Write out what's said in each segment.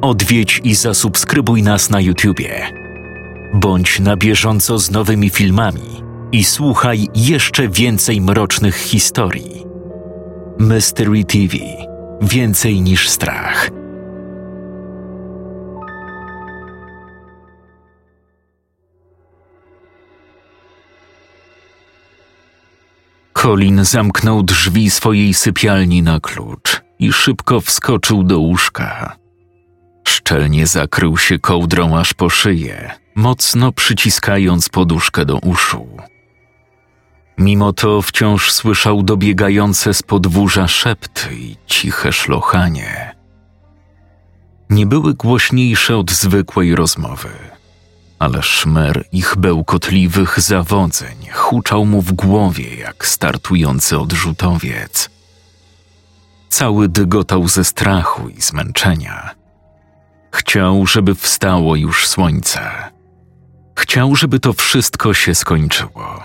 odwiedź i zasubskrybuj nas na YouTubie. Bądź na bieżąco z nowymi filmami i słuchaj jeszcze więcej mrocznych historii. Mystery TV Więcej niż strach. Colin zamknął drzwi swojej sypialni na klucz i szybko wskoczył do łóżka. Szczelnie zakrył się kołdrą aż po szyję, mocno przyciskając poduszkę do uszu. Mimo to wciąż słyszał dobiegające z podwórza szepty i ciche szlochanie. Nie były głośniejsze od zwykłej rozmowy, ale szmer ich bełkotliwych zawodzeń huczał mu w głowie jak startujący odrzutowiec. Cały dygotał ze strachu i zmęczenia. Chciał, żeby wstało już słońce. Chciał, żeby to wszystko się skończyło.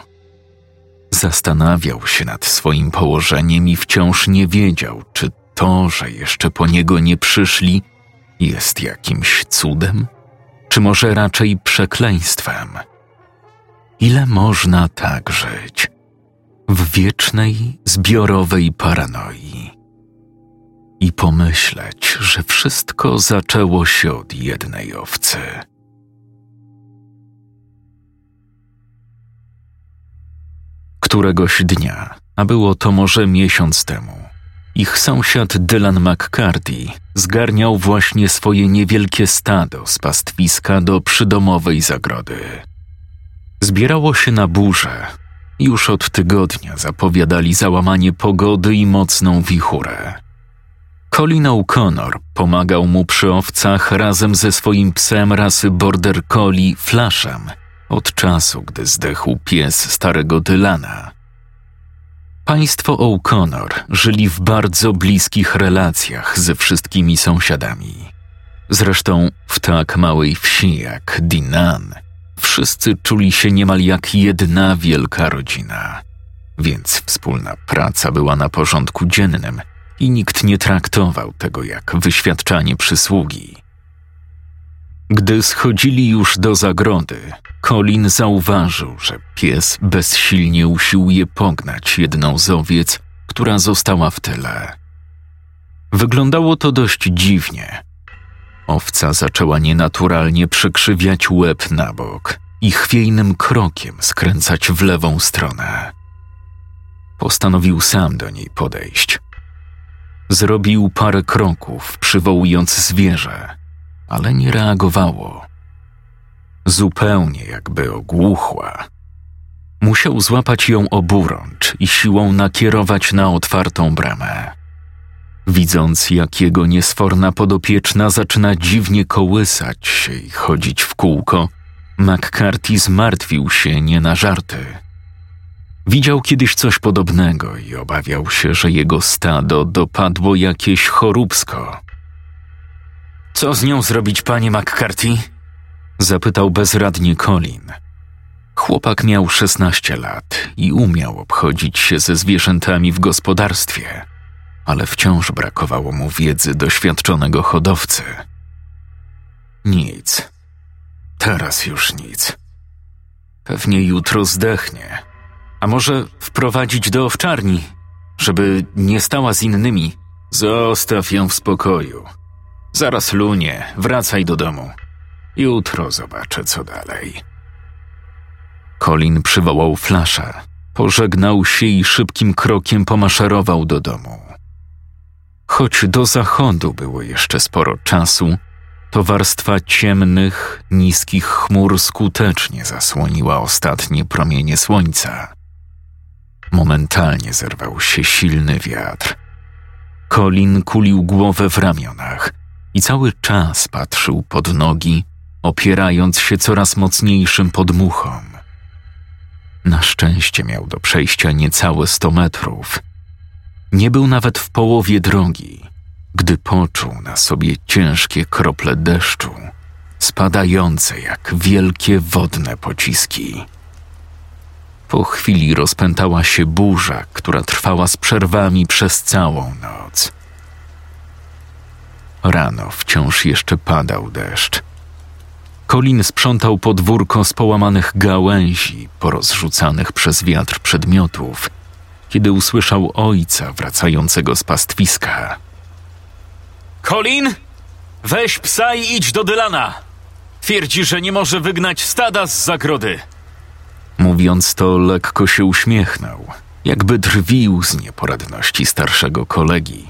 Zastanawiał się nad swoim położeniem i wciąż nie wiedział, czy to, że jeszcze po niego nie przyszli, jest jakimś cudem, czy może raczej przekleństwem. Ile można tak żyć? W wiecznej, zbiorowej paranoi. I pomyśleć, że wszystko zaczęło się od jednej owcy. Któregoś dnia, a było to może miesiąc temu, ich sąsiad Dylan McCarthy zgarniał właśnie swoje niewielkie stado z pastwiska do przydomowej zagrody. Zbierało się na burzę. Już od tygodnia zapowiadali załamanie pogody i mocną wichurę. Colin O'Connor pomagał mu przy owcach razem ze swoim psem rasy Border Collie Flashem – od czasu, gdy zdechł pies starego Dylana. Państwo O'Connor żyli w bardzo bliskich relacjach ze wszystkimi sąsiadami. Zresztą w tak małej wsi jak Dinan wszyscy czuli się niemal jak jedna wielka rodzina, więc wspólna praca była na porządku dziennym i nikt nie traktował tego jak wyświadczanie przysługi. Gdy schodzili już do zagrody, Colin zauważył, że pies bezsilnie usiłuje pognać jedną z owiec, która została w tyle. Wyglądało to dość dziwnie. Owca zaczęła nienaturalnie przykrzywiać łeb na bok i chwiejnym krokiem skręcać w lewą stronę. Postanowił sam do niej podejść. Zrobił parę kroków, przywołując zwierzę, ale nie reagowało zupełnie jakby ogłuchła. Musiał złapać ją oburącz i siłą nakierować na otwartą bramę. Widząc, jak jego niesforna podopieczna zaczyna dziwnie kołysać się i chodzić w kółko, McCarthy zmartwił się nie na żarty. Widział kiedyś coś podobnego i obawiał się, że jego stado dopadło jakieś choróbsko. Co z nią zrobić, panie McCarthy? Zapytał bezradnie Colin. Chłopak miał 16 lat i umiał obchodzić się ze zwierzętami w gospodarstwie, ale wciąż brakowało mu wiedzy doświadczonego hodowcy. Nic. Teraz już nic. Pewnie jutro zdechnie. A może wprowadzić do owczarni, żeby nie stała z innymi. Zostaw ją w spokoju. Zaraz lunie, wracaj do domu. Jutro zobaczę, co dalej. Colin przywołał flasza, pożegnał się i szybkim krokiem pomaszerował do domu. Choć do zachodu było jeszcze sporo czasu, to warstwa ciemnych, niskich chmur skutecznie zasłoniła ostatnie promienie słońca. Momentalnie zerwał się silny wiatr. Colin kulił głowę w ramionach i cały czas patrzył pod nogi, opierając się coraz mocniejszym podmuchom. Na szczęście miał do przejścia niecałe sto metrów. Nie był nawet w połowie drogi, gdy poczuł na sobie ciężkie krople deszczu, spadające jak wielkie wodne pociski. Po chwili rozpętała się burza, która trwała z przerwami przez całą noc. Rano wciąż jeszcze padał deszcz. Colin sprzątał podwórko z połamanych gałęzi, porozrzucanych przez wiatr przedmiotów, kiedy usłyszał ojca wracającego z pastwiska. Colin, weź psa i idź do Dylana. Twierdzi, że nie może wygnać stada z zagrody. Mówiąc to, lekko się uśmiechnął, jakby drwił z nieporadności starszego kolegi.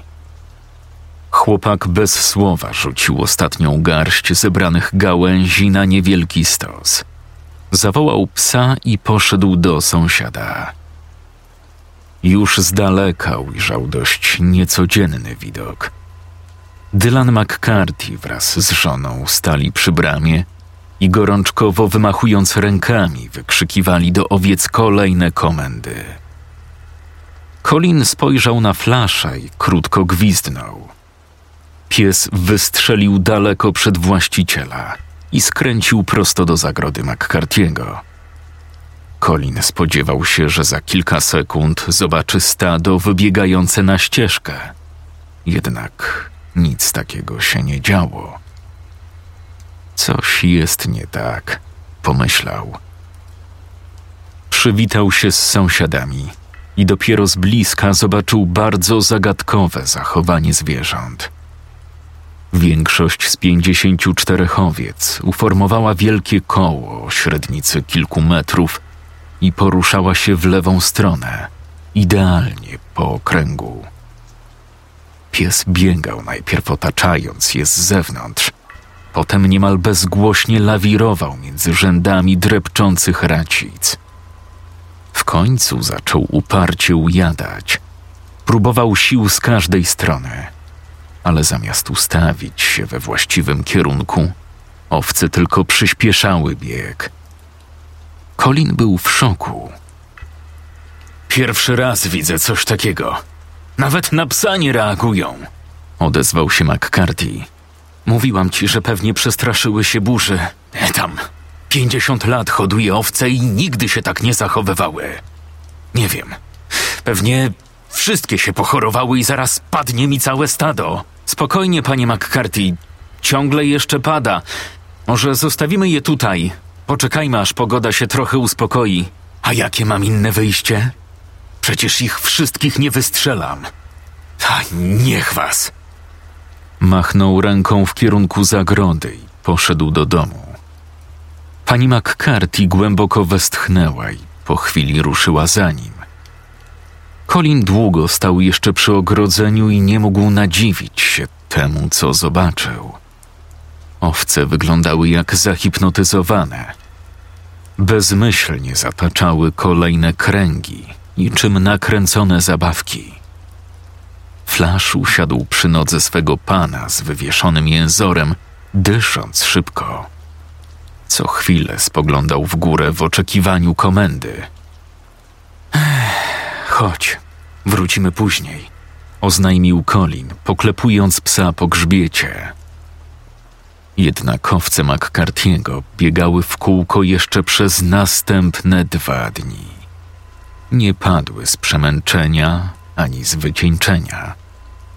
Chłopak bez słowa rzucił ostatnią garść zebranych gałęzi na niewielki stos. Zawołał psa i poszedł do sąsiada. Już z daleka ujrzał dość niecodzienny widok. Dylan McCarthy wraz z żoną stali przy bramie i gorączkowo wymachując rękami wykrzykiwali do owiec kolejne komendy. Colin spojrzał na flasza i krótko gwizdnął. Pies wystrzelił daleko przed właściciela i skręcił prosto do zagrody McCarthy'ego. Colin spodziewał się, że za kilka sekund zobaczy stado wybiegające na ścieżkę. Jednak nic takiego się nie działo. Jest nie tak, pomyślał. Przywitał się z sąsiadami i dopiero z bliska zobaczył bardzo zagadkowe zachowanie zwierząt. Większość z 54 owiec uformowała wielkie koło o średnicy kilku metrów i poruszała się w lewą stronę, idealnie po okręgu. Pies biegał najpierw otaczając je z zewnątrz, potem niemal bezgłośnie lawirował między rzędami drepczących racic. W końcu zaczął uparcie ujadać. Próbował sił z każdej strony, ale zamiast ustawić się we właściwym kierunku, owce tylko przyspieszały bieg. Colin był w szoku. Pierwszy raz widzę coś takiego. Nawet na psa nie reagują, odezwał się McCarthy. Mówiłam ci, że pewnie przestraszyły się burzy. Tam, pięćdziesiąt lat hoduje owce i nigdy się tak nie zachowywały. Nie wiem. Pewnie wszystkie się pochorowały i zaraz padnie mi całe stado. Spokojnie, panie McCarthy. Ciągle jeszcze pada. Może zostawimy je tutaj. Poczekajmy, aż pogoda się trochę uspokoi. A jakie mam inne wyjście? Przecież ich wszystkich nie wystrzelam. A niech was. Machnął ręką w kierunku zagrody i poszedł do domu. Pani McCarthy głęboko westchnęła i po chwili ruszyła za nim. Colin długo stał jeszcze przy ogrodzeniu i nie mógł nadziwić się temu, co zobaczył. Owce wyglądały jak zahipnotyzowane. Bezmyślnie zataczały kolejne kręgi, niczym nakręcone zabawki. Flash usiadł przy nodze swego pana z wywieszonym jęzorem, dysząc szybko. Co chwilę spoglądał w górę w oczekiwaniu komendy. Chodź, wrócimy później, oznajmił Colin, poklepując psa po grzbiecie. Jednak owce McCarthy'ego biegały w kółko jeszcze przez następne dwa dni. Nie padły z przemęczenia ani z wycieńczenia.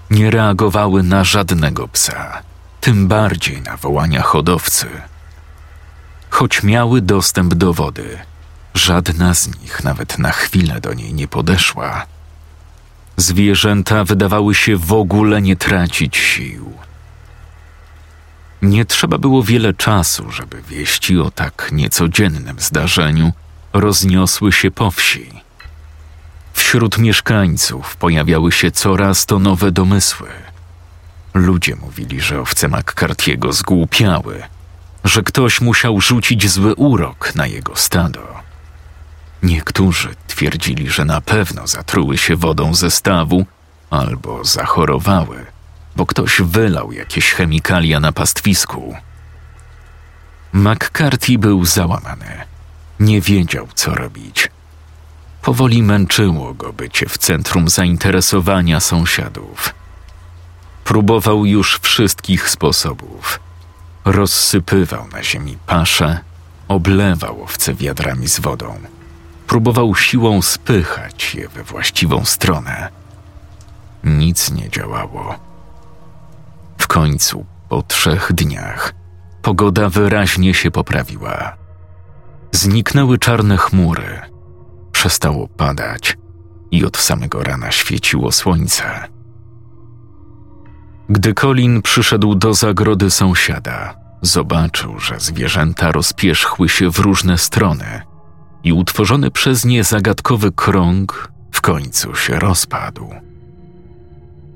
Nie reagowały na żadnego psa, tym bardziej na wołania hodowcy. Choć miały dostęp do wody, żadna z nich nawet na chwilę do niej nie podeszła. Zwierzęta wydawały się w ogóle nie tracić sił. Nie trzeba było wiele czasu, żeby wieści o tak niecodziennym zdarzeniu rozniosły się po wsi. Wśród mieszkańców pojawiały się coraz to nowe domysły. Ludzie mówili, że owce McCarthy'ego zgłupiały, że ktoś musiał rzucić zły urok na jego stado. Niektórzy twierdzili, że na pewno zatruły się wodą ze stawu albo zachorowały, bo ktoś wylał jakieś chemikalia na pastwisku. McCarthy był załamany. Nie wiedział, co robić. Powoli męczyło go bycie w centrum zainteresowania sąsiadów. Próbował już wszystkich sposobów. Rozsypywał na ziemi pasze, oblewał owce wiadrami z wodą. Próbował siłą spychać je we właściwą stronę. Nic nie działało końcu, po trzech dniach, pogoda wyraźnie się poprawiła. Zniknęły czarne chmury, przestało padać i od samego rana świeciło słońce. Gdy Colin przyszedł do zagrody sąsiada, zobaczył, że zwierzęta rozpierzchły się w różne strony i utworzony przez nie zagadkowy krąg w końcu się rozpadł.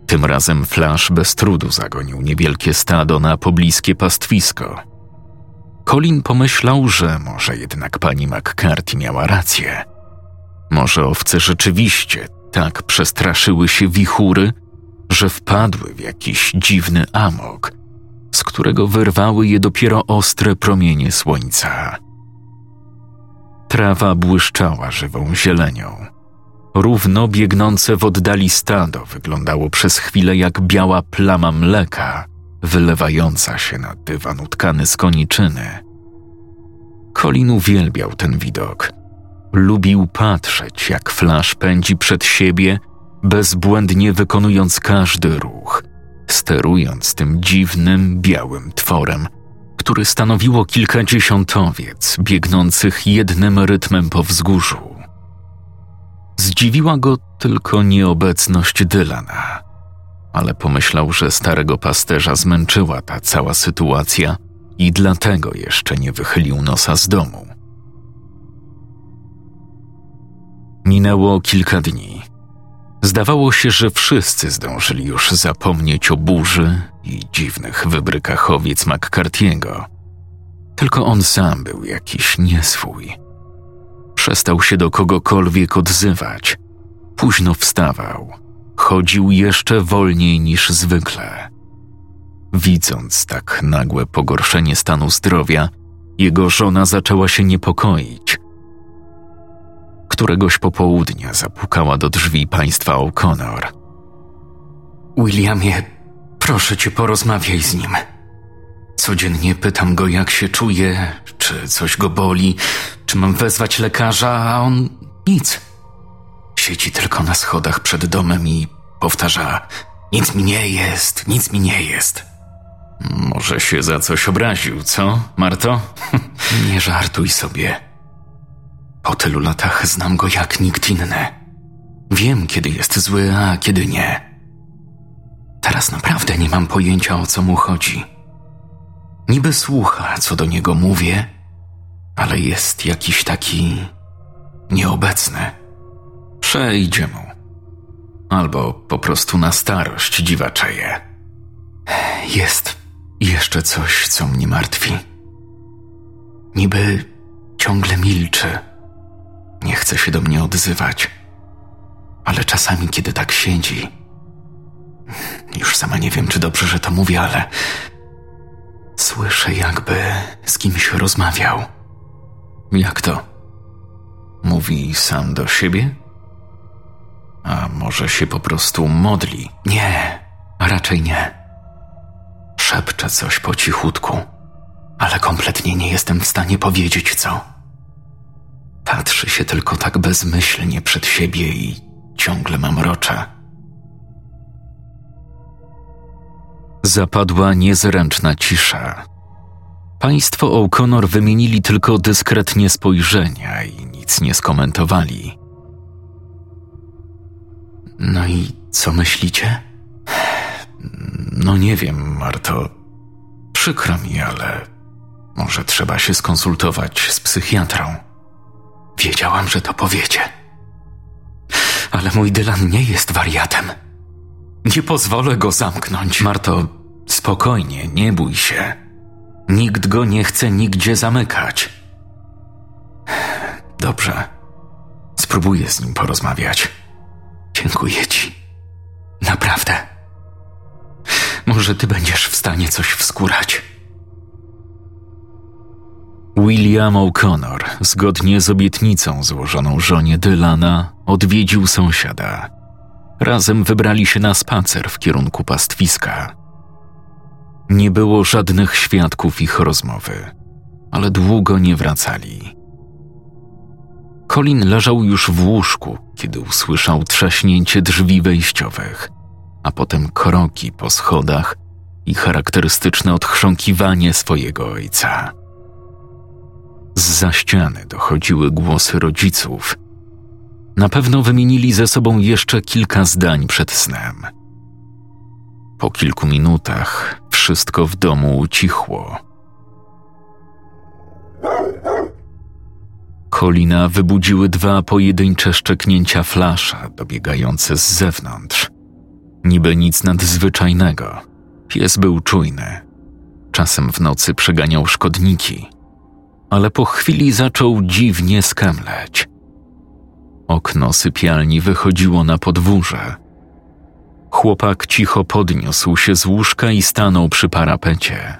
Tym razem Flash bez trudu zagonił niewielkie stado na pobliskie pastwisko. Colin pomyślał, że może jednak pani McCarthy miała rację. Może owce rzeczywiście tak przestraszyły się wichury, że wpadły w jakiś dziwny amok, z którego wyrwały je dopiero ostre promienie słońca. Trawa błyszczała żywą zielenią. Równo biegnące w oddali stado wyglądało przez chwilę jak biała plama mleka, wylewająca się na dywan utkany z koniczyny. Colin uwielbiał ten widok. Lubił patrzeć, jak Flash pędzi przed siebie, bezbłędnie wykonując każdy ruch, sterując tym dziwnym, białym tworem, który stanowiło kilkadziesiąt owiec biegnących jednym rytmem po wzgórzu. Zdziwiła go tylko nieobecność Dylana, ale pomyślał, że starego pasterza zmęczyła ta cała sytuacja i dlatego jeszcze nie wychylił nosa z domu. Minęło kilka dni. Zdawało się, że wszyscy zdążyli już zapomnieć o burzy i dziwnych wybrykach owiec McCarthy'ego. Tylko on sam był jakiś nieswój. Przestał się do kogokolwiek odzywać. Późno wstawał. Chodził jeszcze wolniej niż zwykle. Widząc tak nagłe pogorszenie stanu zdrowia, jego żona zaczęła się niepokoić. Któregoś popołudnia zapukała do drzwi państwa O'Connor. Williamie, proszę cię, porozmawiaj z nim. Codziennie pytam go, jak się czuje, czy coś go boli, czy mam wezwać lekarza, a on nic. Siedzi tylko na schodach przed domem i powtarza: Nic mi nie jest, nic mi nie jest. Może się za coś obraził, co, Marto? nie żartuj sobie. Po tylu latach znam go jak nikt inny. Wiem, kiedy jest zły, a kiedy nie. Teraz naprawdę nie mam pojęcia, o co mu chodzi. Niby słucha, co do niego mówię, ale jest jakiś taki nieobecny. Przejdzie mu. Albo po prostu na starość dziwaczeje. Jest jeszcze coś, co mnie martwi. Niby ciągle milczy. Nie chce się do mnie odzywać. Ale czasami, kiedy tak siedzi, już sama nie wiem, czy dobrze, że to mówię, ale słyszę, jakby z kimś rozmawiał. Jak to? Mówi sam do siebie? A może się po prostu modli? Nie, raczej nie. Szepcze coś po cichutku, ale kompletnie nie jestem w stanie powiedzieć co. Patrzy się tylko tak bezmyślnie przed siebie i ciągle mam rocze. Zapadła niezręczna cisza. Państwo O'Connor wymienili tylko dyskretnie spojrzenia i nic nie skomentowali. No i co myślicie? No nie wiem, Marto. Przykro mi, ale może trzeba się skonsultować z psychiatrą. Wiedziałam, że to powiecie. Ale mój Dylan nie jest wariatem. Nie pozwolę go zamknąć. Marto, spokojnie, nie bój się. Nikt go nie chce nigdzie zamykać. Dobrze. Spróbuję z nim porozmawiać. Dziękuję ci. Naprawdę. Może ty będziesz w stanie coś wskórać. William O'Connor, zgodnie z obietnicą złożoną żonie Dylana, odwiedził sąsiada. Razem wybrali się na spacer w kierunku pastwiska. Nie było żadnych świadków ich rozmowy, ale długo nie wracali. Colin leżał już w łóżku, kiedy usłyszał trzaśnięcie drzwi wejściowych, a potem kroki po schodach i charakterystyczne odchrząkiwanie swojego ojca. Z za ściany dochodziły głosy rodziców. Na pewno wymienili ze sobą jeszcze kilka zdań przed snem. Po kilku minutach wszystko w domu ucichło. Kolina wybudziły dwa pojedyncze szczeknięcia flasza dobiegające z zewnątrz. Niby nic nadzwyczajnego. Pies był czujny. Czasem w nocy przeganiał szkodniki, ale po chwili zaczął dziwnie skamleć. Okno sypialni wychodziło na podwórze. Chłopak cicho podniósł się z łóżka i stanął przy parapecie.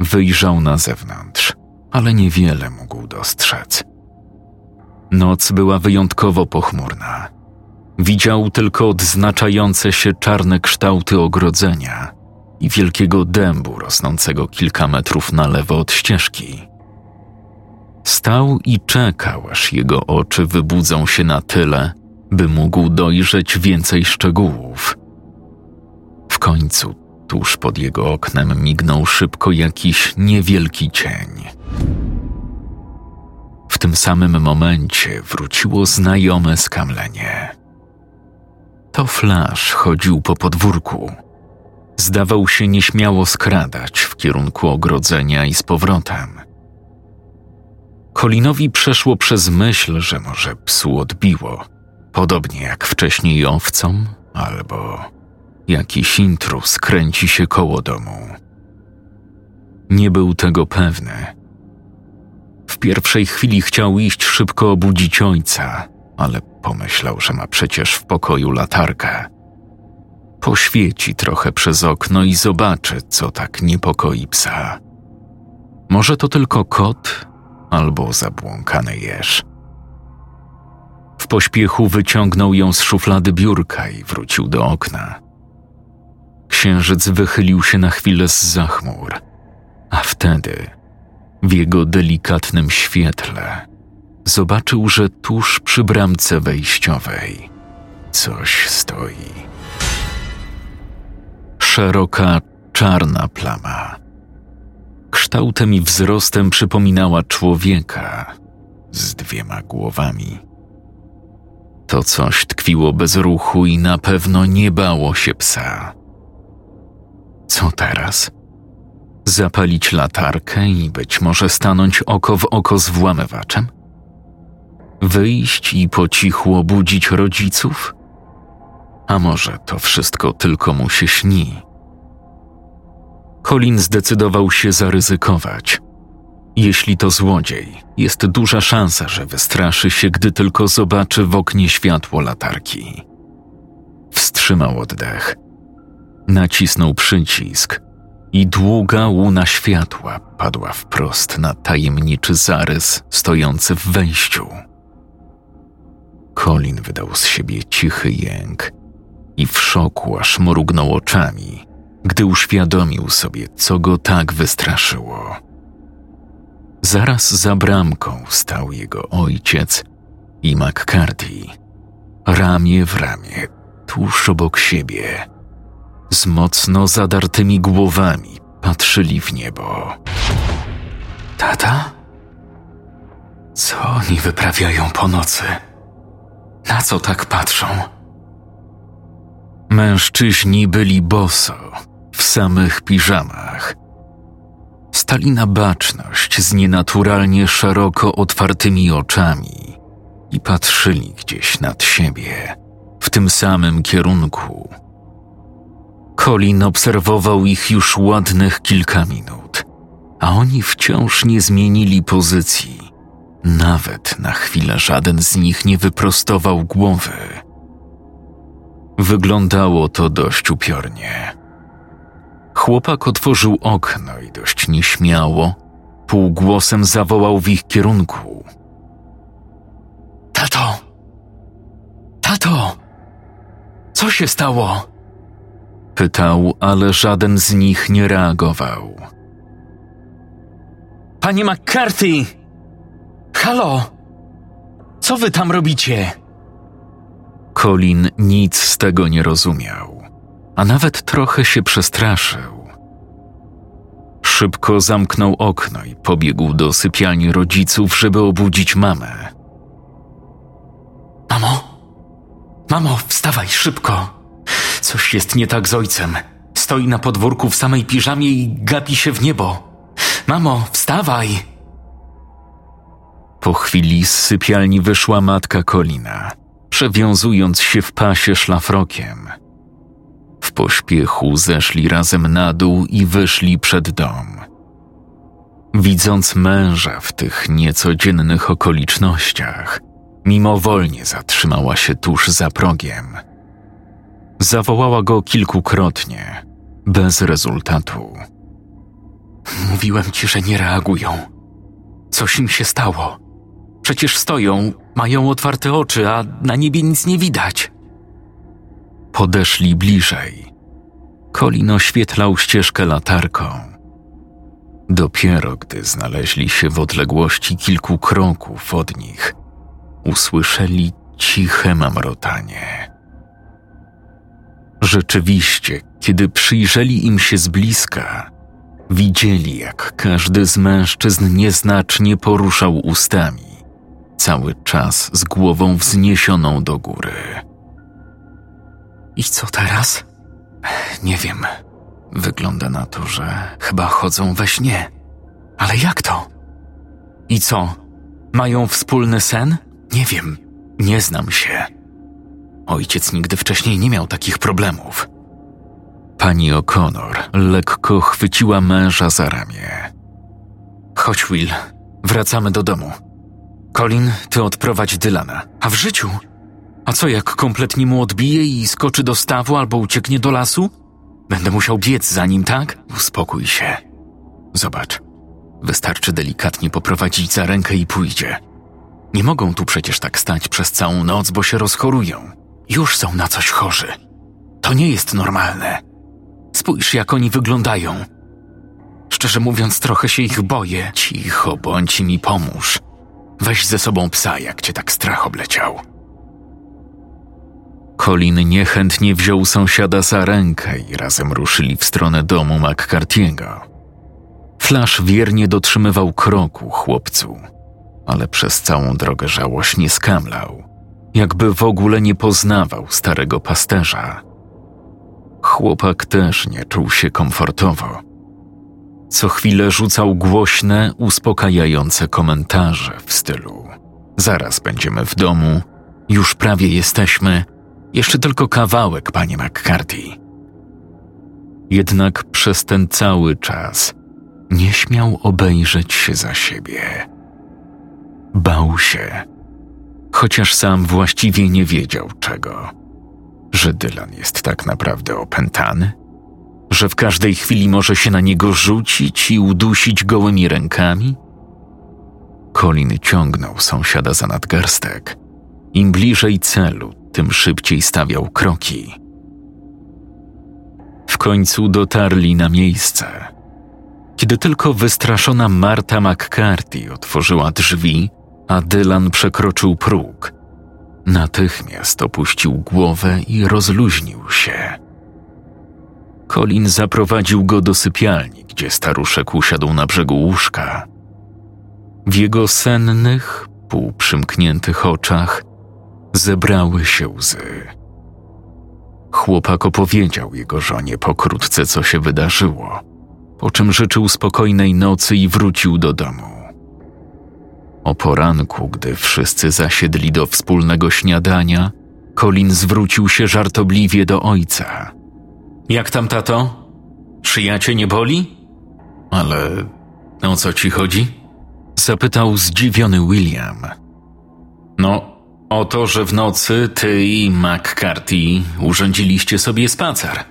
Wyjrzał na zewnątrz, ale niewiele mógł dostrzec. Noc była wyjątkowo pochmurna. Widział tylko odznaczające się czarne kształty ogrodzenia i wielkiego dębu rosnącego kilka metrów na lewo od ścieżki. Stał i czekał, aż jego oczy wybudzą się na tyle, by mógł dojrzeć więcej szczegółów. W końcu, tuż pod jego oknem, mignął szybko jakiś niewielki cień. W tym samym momencie wróciło znajome skamlenie. To Flash chodził po podwórku. Zdawał się nieśmiało skradać w kierunku ogrodzenia i z powrotem. Kolinowi przeszło przez myśl, że może psu odbiło, podobnie jak wcześniej owcom, albo jakiś intrus kręci się koło domu. Nie był tego pewny. W pierwszej chwili chciał iść szybko obudzić ojca, ale pomyślał, że ma przecież w pokoju latarkę. Poświeci trochę przez okno i zobaczy, co tak niepokoi psa. Może to tylko kot albo zabłąkany jeż. W pośpiechu wyciągnął ją z szuflady biurka i wrócił do okna. Księżyc wychylił się na chwilę z zachmur, a wtedy w jego delikatnym świetle zobaczył, że tuż przy bramce wejściowej coś stoi. Szeroka, czarna plama. Kształtem i wzrostem przypominała człowieka z dwiema głowami. To coś tkwiło bez ruchu i na pewno nie bało się psa. Co teraz? Zapalić latarkę i być może stanąć oko w oko z włamywaczem? Wyjść i po cichu obudzić rodziców? A może to wszystko tylko mu się śni? Colin zdecydował się zaryzykować. Jeśli to złodziej, jest duża szansa, że wystraszy się, gdy tylko zobaczy w oknie światło latarki. Wstrzymał oddech. Nacisnął przycisk i długa łuna światła padła wprost na tajemniczy zarys stojący w wejściu. Colin wydał z siebie cichy jęk i w szoku aż mrugnął oczami, gdy uświadomił sobie, co go tak wystraszyło. Zaraz za bramką stał jego ojciec i McCarthy, ramię w ramię, tuż obok siebie. Z mocno zadartymi głowami patrzyli w niebo. Tata? Co oni wyprawiają po nocy? Na co tak patrzą? Mężczyźni byli boso, w samych piżamach. Stali na baczność z nienaturalnie szeroko otwartymi oczami i patrzyli gdzieś nad siebie, w tym samym kierunku. Colin obserwował ich już ładnych kilka minut, a oni wciąż nie zmienili pozycji nawet na chwilę żaden z nich nie wyprostował głowy. Wyglądało to dość upiornie. Chłopak otworzył okno i dość nieśmiało, półgłosem zawołał w ich kierunku. Tato! Tato! Co się stało? Pytał, ale żaden z nich nie reagował. Panie McCarthy! Halo! Co wy tam robicie? Colin nic z tego nie rozumiał. a nawet trochę się przestraszył. Szybko zamknął okno i pobiegł do sypialni rodziców, żeby obudzić mamę. Mamo? Mamo, wstawaj szybko! Coś jest nie tak z ojcem. Stoi na podwórku w samej piżamie i gapi się w niebo. Mamo, wstawaj! Po chwili z sypialni wyszła matka Kolina, przewiązując się w pasie szlafrokiem. Pośpiechu zeszli razem na dół i wyszli przed dom. Widząc męża w tych niecodziennych okolicznościach, mimowolnie zatrzymała się tuż za progiem. Zawołała go kilkukrotnie, bez rezultatu. Mówiłem ci, że nie reagują. Coś im się stało. Przecież stoją, mają otwarte oczy, a na niebie nic nie widać. Podeszli bliżej. Kolin oświetlał ścieżkę latarką. Dopiero gdy znaleźli się w odległości kilku kroków od nich, usłyszeli ciche mamrotanie. Rzeczywiście, kiedy przyjrzeli im się z bliska, widzieli, jak każdy z mężczyzn nieznacznie poruszał ustami, cały czas z głową wzniesioną do góry. I co teraz? Nie wiem. Wygląda na to, że chyba chodzą we śnie. Ale jak to? I co? Mają wspólny sen? Nie wiem. Nie znam się. Ojciec nigdy wcześniej nie miał takich problemów. Pani O'Connor lekko chwyciła męża za ramię. Chodź, Will. Wracamy do domu. Colin, ty odprowadź Dylana. A w życiu? A co jak kompletnie mu odbije i skoczy do stawu albo ucieknie do lasu? Będę musiał biec za nim, tak? Uspokój się. Zobacz. Wystarczy delikatnie poprowadzić za rękę i pójdzie. Nie mogą tu przecież tak stać przez całą noc, bo się rozchorują. Już są na coś chorzy. To nie jest normalne. Spójrz, jak oni wyglądają. Szczerze mówiąc, trochę się ich boję. Cicho, bądź mi pomóż. Weź ze sobą psa, jak cię tak strach obleciał. Colin niechętnie wziął sąsiada za rękę i razem ruszyli w stronę domu McCarthy'ego. Flash wiernie dotrzymywał kroku chłopcu, ale przez całą drogę żałośnie skamlał, jakby w ogóle nie poznawał starego pasterza. Chłopak też nie czuł się komfortowo. Co chwilę rzucał głośne, uspokajające komentarze w stylu: Zaraz będziemy w domu, już prawie jesteśmy, jeszcze tylko kawałek, panie McCarthy. Jednak przez ten cały czas nie śmiał obejrzeć się za siebie. Bał się, chociaż sam właściwie nie wiedział czego. Że Dylan jest tak naprawdę opętany? Że w każdej chwili może się na niego rzucić i udusić gołymi rękami? Colin ciągnął sąsiada za nadgarstek. Im bliżej celu, tym szybciej stawiał kroki. W końcu dotarli na miejsce. Kiedy tylko wystraszona Marta McCarthy otworzyła drzwi, a Dylan przekroczył próg, natychmiast opuścił głowę i rozluźnił się. Colin zaprowadził go do sypialni, gdzie staruszek usiadł na brzegu łóżka. W jego sennych, półprzymkniętych oczach zebrały się łzy. Chłopak opowiedział jego żonie pokrótce, co się wydarzyło, po czym życzył spokojnej nocy i wrócił do domu. O poranku, gdy wszyscy zasiedli do wspólnego śniadania, Colin zwrócił się żartobliwie do ojca. Jak tam, tato? Szyja cię nie boli? Ale o co ci chodzi? Zapytał zdziwiony William. No, o to, że w nocy ty i McCarthy urządziliście sobie spacer.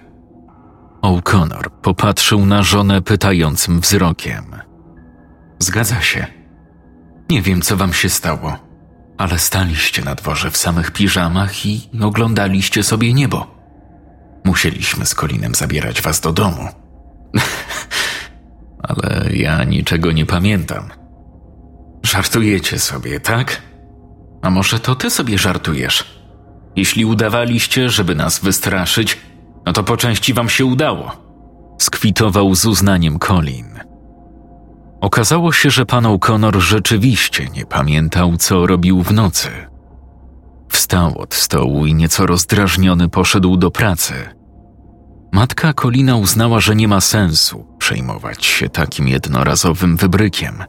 O'Connor popatrzył na żonę pytającym wzrokiem. Zgadza się. Nie wiem, co wam się stało, ale staliście na dworze w samych piżamach i oglądaliście sobie niebo. Musieliśmy z Kolinem zabierać was do domu. ale ja niczego nie pamiętam. Żartujecie sobie, tak? A może to ty sobie żartujesz? Jeśli udawaliście, żeby nas wystraszyć, No to po części wam się udało. Skwitował z uznaniem Colin. Okazało się, że pan O'Connor rzeczywiście nie pamiętał, co robił w nocy. Wstał od stołu i nieco rozdrażniony poszedł do pracy. Matka Kolina uznała, że nie ma sensu przejmować się takim jednorazowym wybrykiem.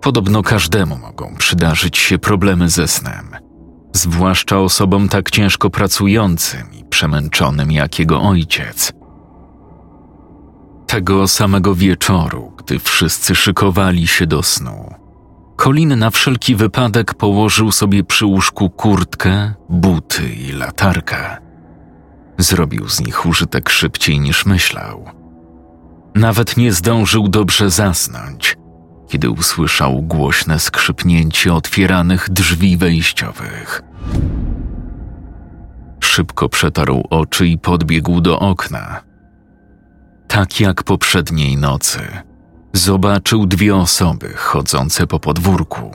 Podobno każdemu mogą przydarzyć się problemy ze snem, zwłaszcza osobom tak ciężko pracującym i przemęczonym jak jego ojciec. Tego samego wieczoru, gdy wszyscy szykowali się do snu, Colin na wszelki wypadek położył sobie przy łóżku kurtkę, buty i latarkę. Zrobił z nich użytek szybciej niż myślał. Nawet nie zdążył dobrze zasnąć, kiedy usłyszał głośne skrzypnięcie otwieranych drzwi wejściowych. Szybko przetarł oczy i podbiegł do okna. Tak jak poprzedniej nocy, zobaczył dwie osoby chodzące po podwórku,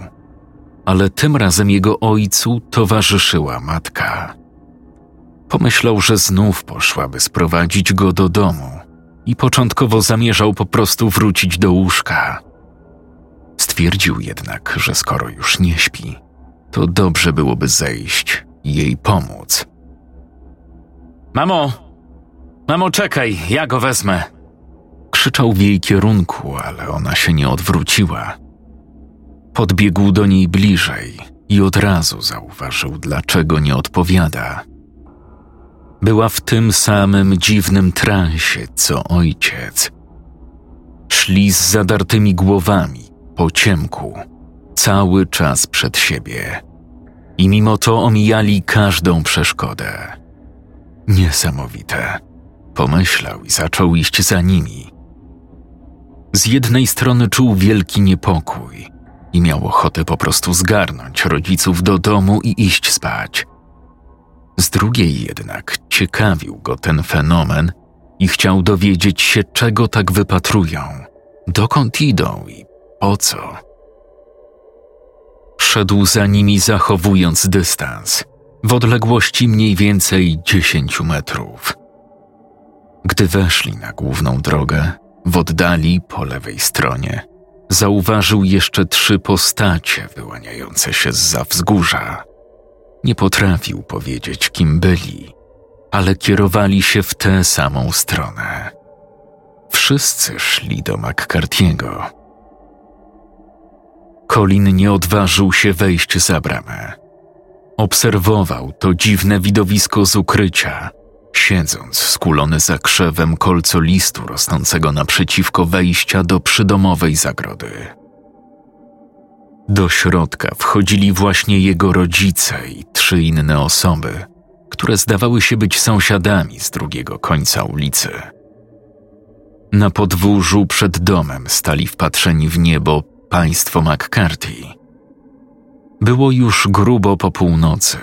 ale tym razem jego ojcu towarzyszyła matka. Pomyślał, że znów poszłaby sprowadzić go do domu i początkowo zamierzał po prostu wrócić do łóżka. Stwierdził jednak, że skoro już nie śpi, to dobrze byłoby zejść i jej pomóc. Mamo! Mamo, czekaj, ja go wezmę! Krzyczał w jej kierunku, ale ona się nie odwróciła. Podbiegł do niej bliżej i od razu zauważył, dlaczego nie odpowiada. Była w tym samym dziwnym transie, co ojciec. Szli z zadartymi głowami, po ciemku, cały czas przed siebie. I mimo to omijali każdą przeszkodę. Niesamowite. Pomyślał i zaczął iść za nimi. Z jednej strony czuł wielki niepokój i miał ochotę po prostu zgarnąć rodziców do domu i iść spać. Z drugiej jednak ciekawił go ten fenomen i chciał dowiedzieć się, czego tak wypatrują, dokąd idą i po co. Szedł za nimi, zachowując dystans, w odległości mniej więcej dziesięciu metrów. Gdy weszli na główną drogę, w oddali po lewej stronie zauważył jeszcze trzy postacie wyłaniające się z za wzgórza. Nie potrafił powiedzieć, kim byli, ale kierowali się w tę samą stronę. Wszyscy szli do McCarthy'ego. Colin nie odważył się wejść za bramę. Obserwował to dziwne widowisko z ukrycia, siedząc skulony za krzewem kolcolistu rosnącego naprzeciwko wejścia do przydomowej zagrody. Do środka wchodzili właśnie jego rodzice i trzy inne osoby, które zdawały się być sąsiadami z drugiego końca ulicy. Na podwórzu przed domem stali wpatrzeni w niebo państwo McCarthy. Było już grubo po północy,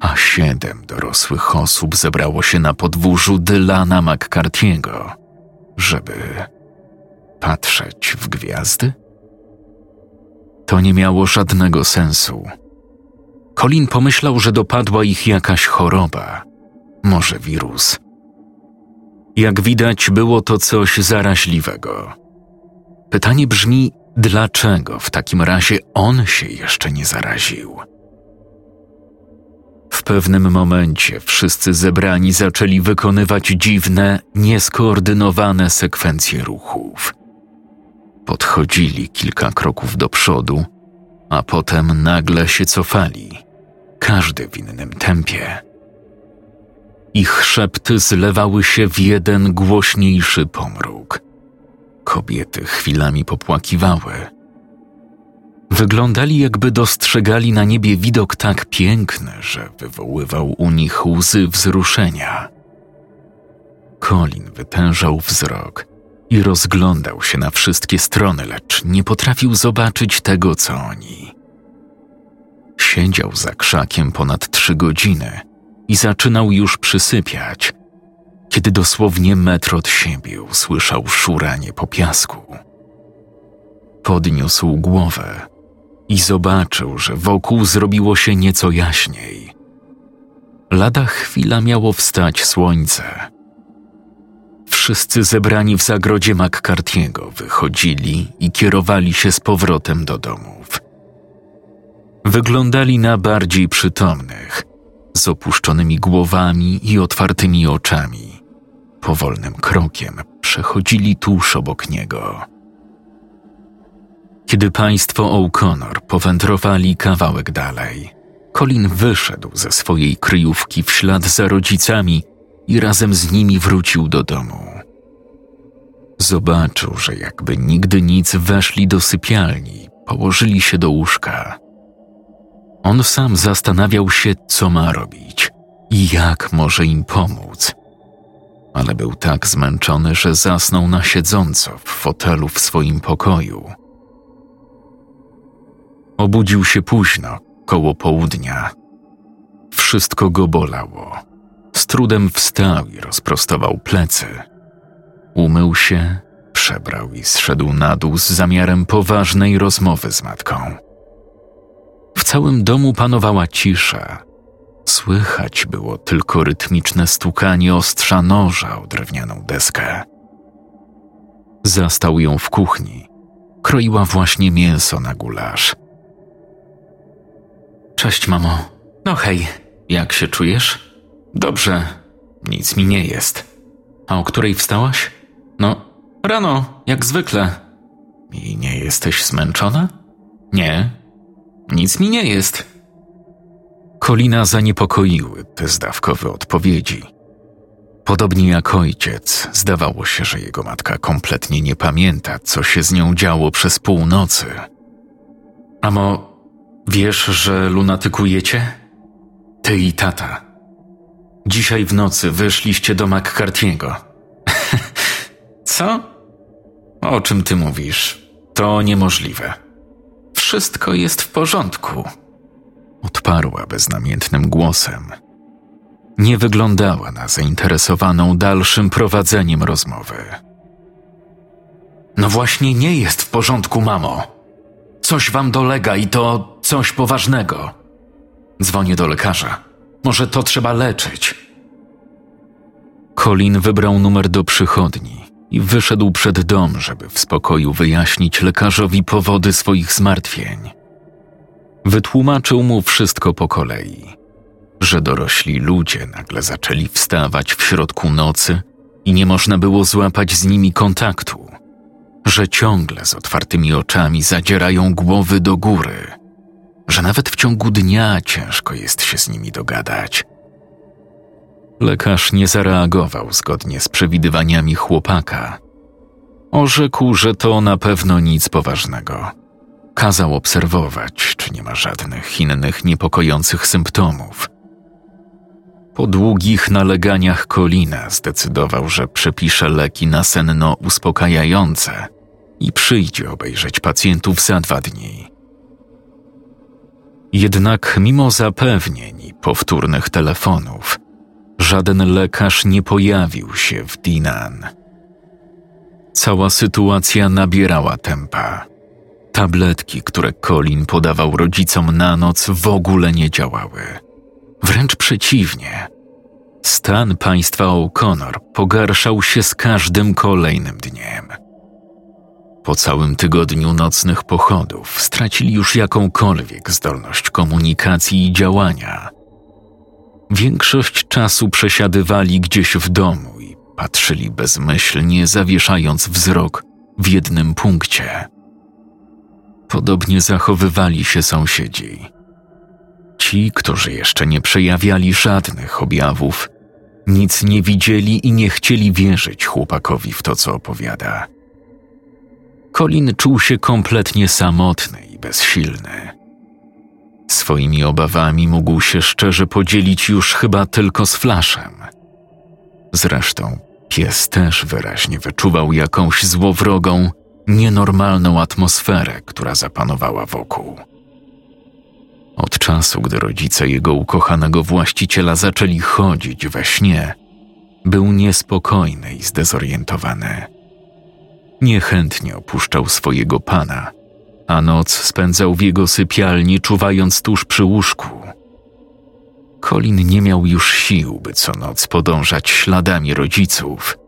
a siedem dorosłych osób zebrało się na podwórzu Dylana McCarthy'ego, żeby patrzeć w gwiazdy? To nie miało żadnego sensu. Colin pomyślał, że dopadła ich jakaś choroba, może wirus. Jak widać, było to coś zaraźliwego. Pytanie brzmi, dlaczego w takim razie on się jeszcze nie zaraził? W pewnym momencie wszyscy zebrani zaczęli wykonywać dziwne, nieskoordynowane sekwencje ruchów. Podchodzili kilka kroków do przodu, a potem nagle się cofali, każdy w innym tempie. Ich szepty zlewały się w jeden głośniejszy pomruk. Kobiety chwilami popłakiwały. Wyglądali, jakby dostrzegali na niebie widok tak piękny, że wywoływał u nich łzy wzruszenia. Colin wytężał wzrok i rozglądał się na wszystkie strony, lecz nie potrafił zobaczyć tego, co oni. Siedział za krzakiem ponad trzy godziny i zaczynał już przysypiać, kiedy dosłownie metr od siebie usłyszał szuranie po piasku. Podniósł głowę i zobaczył, że wokół zrobiło się nieco jaśniej. Lada chwila miało wstać słońce Wszyscy zebrani w zagrodzie McCarthy'ego wychodzili i kierowali się z powrotem do domów. Wyglądali na bardziej przytomnych, z opuszczonymi głowami i otwartymi oczami. Powolnym krokiem przechodzili tuż obok niego. Kiedy państwo O'Connor powędrowali kawałek dalej, Colin wyszedł ze swojej kryjówki w ślad za rodzicami i razem z nimi wrócił do domu. Zobaczył, że jakby nigdy nic weszli do sypialni, położyli się do łóżka. On sam zastanawiał się, co ma robić i jak może im pomóc. Ale był tak zmęczony, że zasnął na siedząco w fotelu w swoim pokoju. Obudził się późno, koło południa. Wszystko go bolało. Z trudem wstał i rozprostował plecy. Umył się, przebrał i zszedł na dół z zamiarem poważnej rozmowy z matką. W całym domu panowała cisza. Słychać było tylko rytmiczne stukanie ostrza noża o drewnianą deskę. Zastał ją w kuchni. Kroiła właśnie mięso na gulasz. Cześć, mamo. No hej, jak się czujesz? Dobrze, nic mi nie jest. A o której wstałaś? No, rano, jak zwykle. I nie jesteś zmęczona? Nie, nic mi nie jest. Kolina zaniepokoiły te zdawkowe odpowiedzi. Podobnie jak ojciec, zdawało się, że jego matka kompletnie nie pamięta, co się z nią działo przez północy. Amo, wiesz, że lunatykujecie? Ty i tata. Dzisiaj w nocy wyszliście do McCarthy'ego. co? O czym ty mówisz? To niemożliwe. Wszystko jest w porządku. Odparła beznamiętnym głosem. Nie wyglądała na zainteresowaną dalszym prowadzeniem rozmowy. No właśnie nie jest w porządku, mamo. Coś wam dolega i to coś poważnego. Dzwonię do lekarza. Może to trzeba leczyć. Colin wybrał numer do przychodni i wyszedł przed dom, żeby w spokoju wyjaśnić lekarzowi powody swoich zmartwień. Wytłumaczył mu wszystko po kolei, że dorośli ludzie nagle zaczęli wstawać w środku nocy i nie można było złapać z nimi kontaktu, że ciągle z otwartymi oczami zadzierają głowy do góry, że nawet w ciągu dnia ciężko jest się z nimi dogadać. Lekarz nie zareagował zgodnie z przewidywaniami chłopaka. Orzekł, że to na pewno nic poważnego. Kazał obserwować, czy nie ma żadnych innych niepokojących symptomów. Po długich naleganiach Kolina zdecydował, że przepisze leki na senno uspokajające i przyjdzie obejrzeć pacjentów za dwa dni. Jednak mimo zapewnień i powtórnych telefonów, żaden lekarz nie pojawił się w Dinan. Cała sytuacja nabierała tempa. Tabletki, które Colin podawał rodzicom na noc, w ogóle nie działały. Wręcz przeciwnie. Stan państwa O'Connor pogarszał się z każdym kolejnym dniem. Po całym tygodniu nocnych pochodów stracili już jakąkolwiek zdolność komunikacji i działania. Większość czasu przesiadywali gdzieś w domu i patrzyli bezmyślnie, zawieszając wzrok w jednym punkcie. Podobnie zachowywali się sąsiedzi. Ci, którzy jeszcze nie przejawiali żadnych objawów, nic nie widzieli i nie chcieli wierzyć chłopakowi w to, co opowiada. Colin czuł się kompletnie samotny i bezsilny. Swoimi obawami mógł się szczerze podzielić już chyba tylko z Flaszem. Zresztą pies też wyraźnie wyczuwał jakąś złowrogą, nienormalną atmosferę, która zapanowała wokół. Od czasu, gdy rodzice jego ukochanego właściciela zaczęli chodzić we śnie, był niespokojny i zdezorientowany. Niechętnie opuszczał swojego pana, a noc spędzał w jego sypialni, czuwając tuż przy łóżku. Colin nie miał już sił, by co noc podążać śladami rodziców.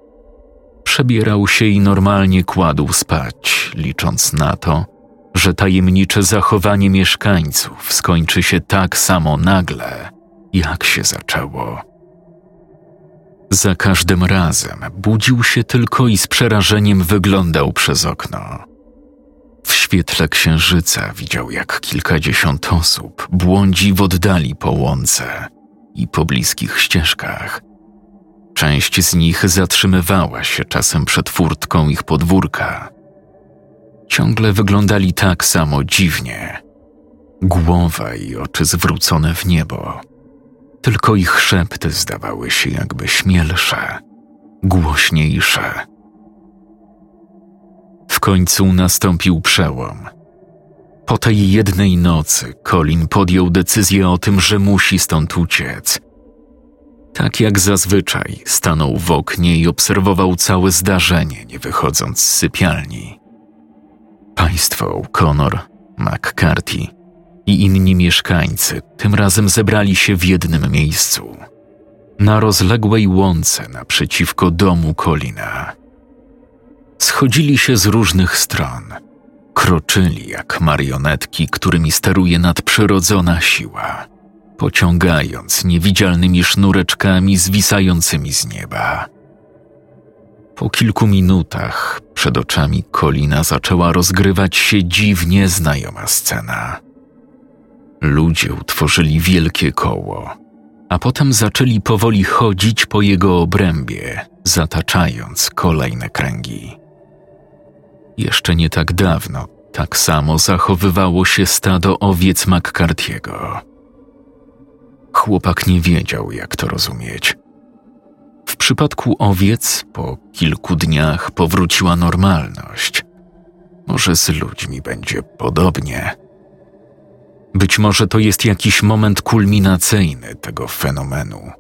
Przebierał się i normalnie kładł spać, licząc na to, że tajemnicze zachowanie mieszkańców skończy się tak samo nagle, jak się zaczęło. Za każdym razem budził się tylko i z przerażeniem wyglądał przez okno. W świetle księżyca widział, jak kilkadziesiąt osób błądzi w oddali po łące i po bliskich ścieżkach. Część z nich zatrzymywała się czasem przed furtką ich podwórka. Ciągle wyglądali tak samo dziwnie. Głowa i oczy zwrócone w niebo. Tylko ich szepty zdawały się jakby śmielsze, głośniejsze. W końcu nastąpił przełom. Po tej jednej nocy Colin podjął decyzję o tym, że musi stąd uciec. Tak jak zazwyczaj, stanął w oknie i obserwował całe zdarzenie, nie wychodząc z sypialni. Państwo Connor, McCarthy i inni mieszkańcy tym razem zebrali się w jednym miejscu. Na rozległej łące naprzeciwko domu Colina. Schodzili się z różnych stron. Kroczyli jak marionetki, którymi steruje nadprzyrodzona siła, pociągając niewidzialnymi sznureczkami zwisającymi z nieba. Po kilku minutach przed oczami Kolina zaczęła rozgrywać się dziwnie znajoma scena. Ludzie utworzyli wielkie koło, a potem zaczęli powoli chodzić po jego obrębie, zataczając kolejne kręgi. Jeszcze nie tak dawno tak samo zachowywało się stado owiec McCarthy'ego. Chłopak nie wiedział, jak to rozumieć. W przypadku owiec po kilku dniach powróciła normalność. Może z ludźmi będzie podobnie. Być może to jest jakiś moment kulminacyjny tego fenomenu,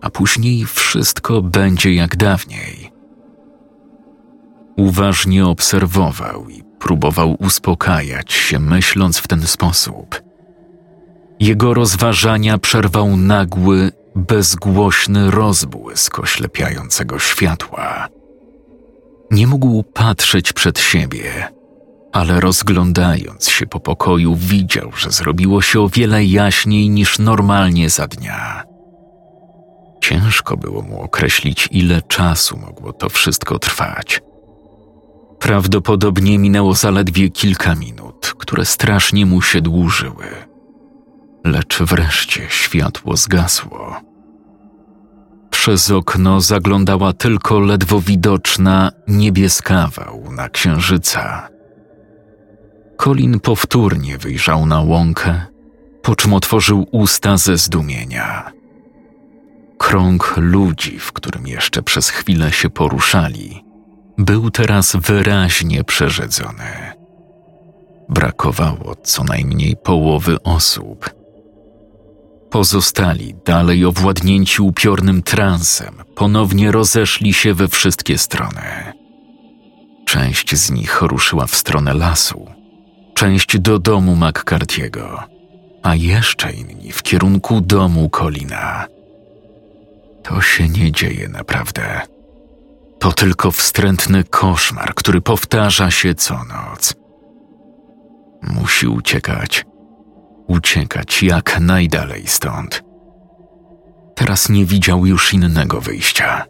a później wszystko będzie jak dawniej. Uważnie obserwował i próbował uspokajać się, myśląc w ten sposób. Jego rozważania przerwał nagły, bezgłośny rozbłysk oślepiającego światła. Nie mógł patrzeć przed siebie, ale rozglądając się po pokoju, widział, że zrobiło się o wiele jaśniej niż normalnie za dnia. Ciężko było mu określić, ile czasu mogło to wszystko trwać. Prawdopodobnie minęło zaledwie kilka minut, które strasznie mu się dłużyły. Lecz wreszcie światło zgasło. Przez okno zaglądała tylko ledwo widoczna niebieska na księżyca. Colin powtórnie wyjrzał na łąkę, po czym otworzył usta ze zdumienia. Krąg ludzi, w którym jeszcze przez chwilę się poruszali, był teraz wyraźnie przerzedzony. Brakowało co najmniej połowy osób. Pozostali, dalej owładnięci upiornym transem, ponownie rozeszli się we wszystkie strony. Część z nich ruszyła w stronę lasu, część do domu McCarthy'ego, a jeszcze inni w kierunku domu Colina. To się nie dzieje naprawdę. To tylko wstrętny koszmar, który powtarza się co noc. Musi uciekać. Uciekać jak najdalej stąd. Teraz nie widział już innego wyjścia.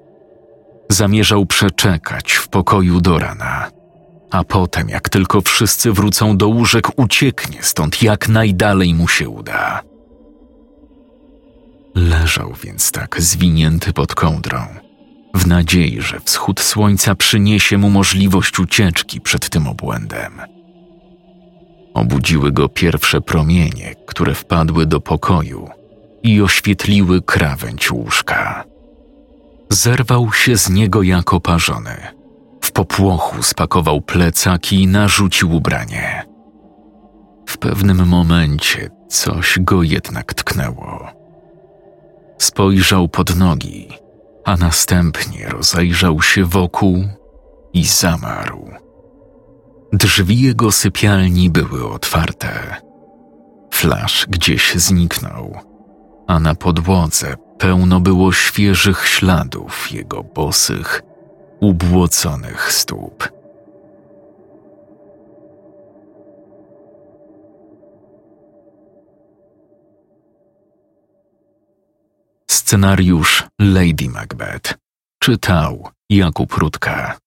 Zamierzał przeczekać w pokoju do rana, a potem, jak tylko wszyscy wrócą do łóżek, ucieknie stąd jak najdalej mu się uda. Leżał więc tak zwinięty pod kołdrą w nadziei, że wschód słońca przyniesie mu możliwość ucieczki przed tym obłędem. Obudziły go pierwsze promienie, które wpadły do pokoju i oświetliły krawędź łóżka. Zerwał się z niego jak oparzony. W popłochu spakował plecaki i narzucił ubranie. W pewnym momencie coś go jednak tknęło. Spojrzał pod nogi a następnie rozejrzał się wokół i zamarł. Drzwi jego sypialni były otwarte. Flasz gdzieś zniknął, a na podłodze pełno było świeżych śladów jego bosych, ubłoconych stóp. Scenariusz Lady Macbeth czytał Jakub Rutka.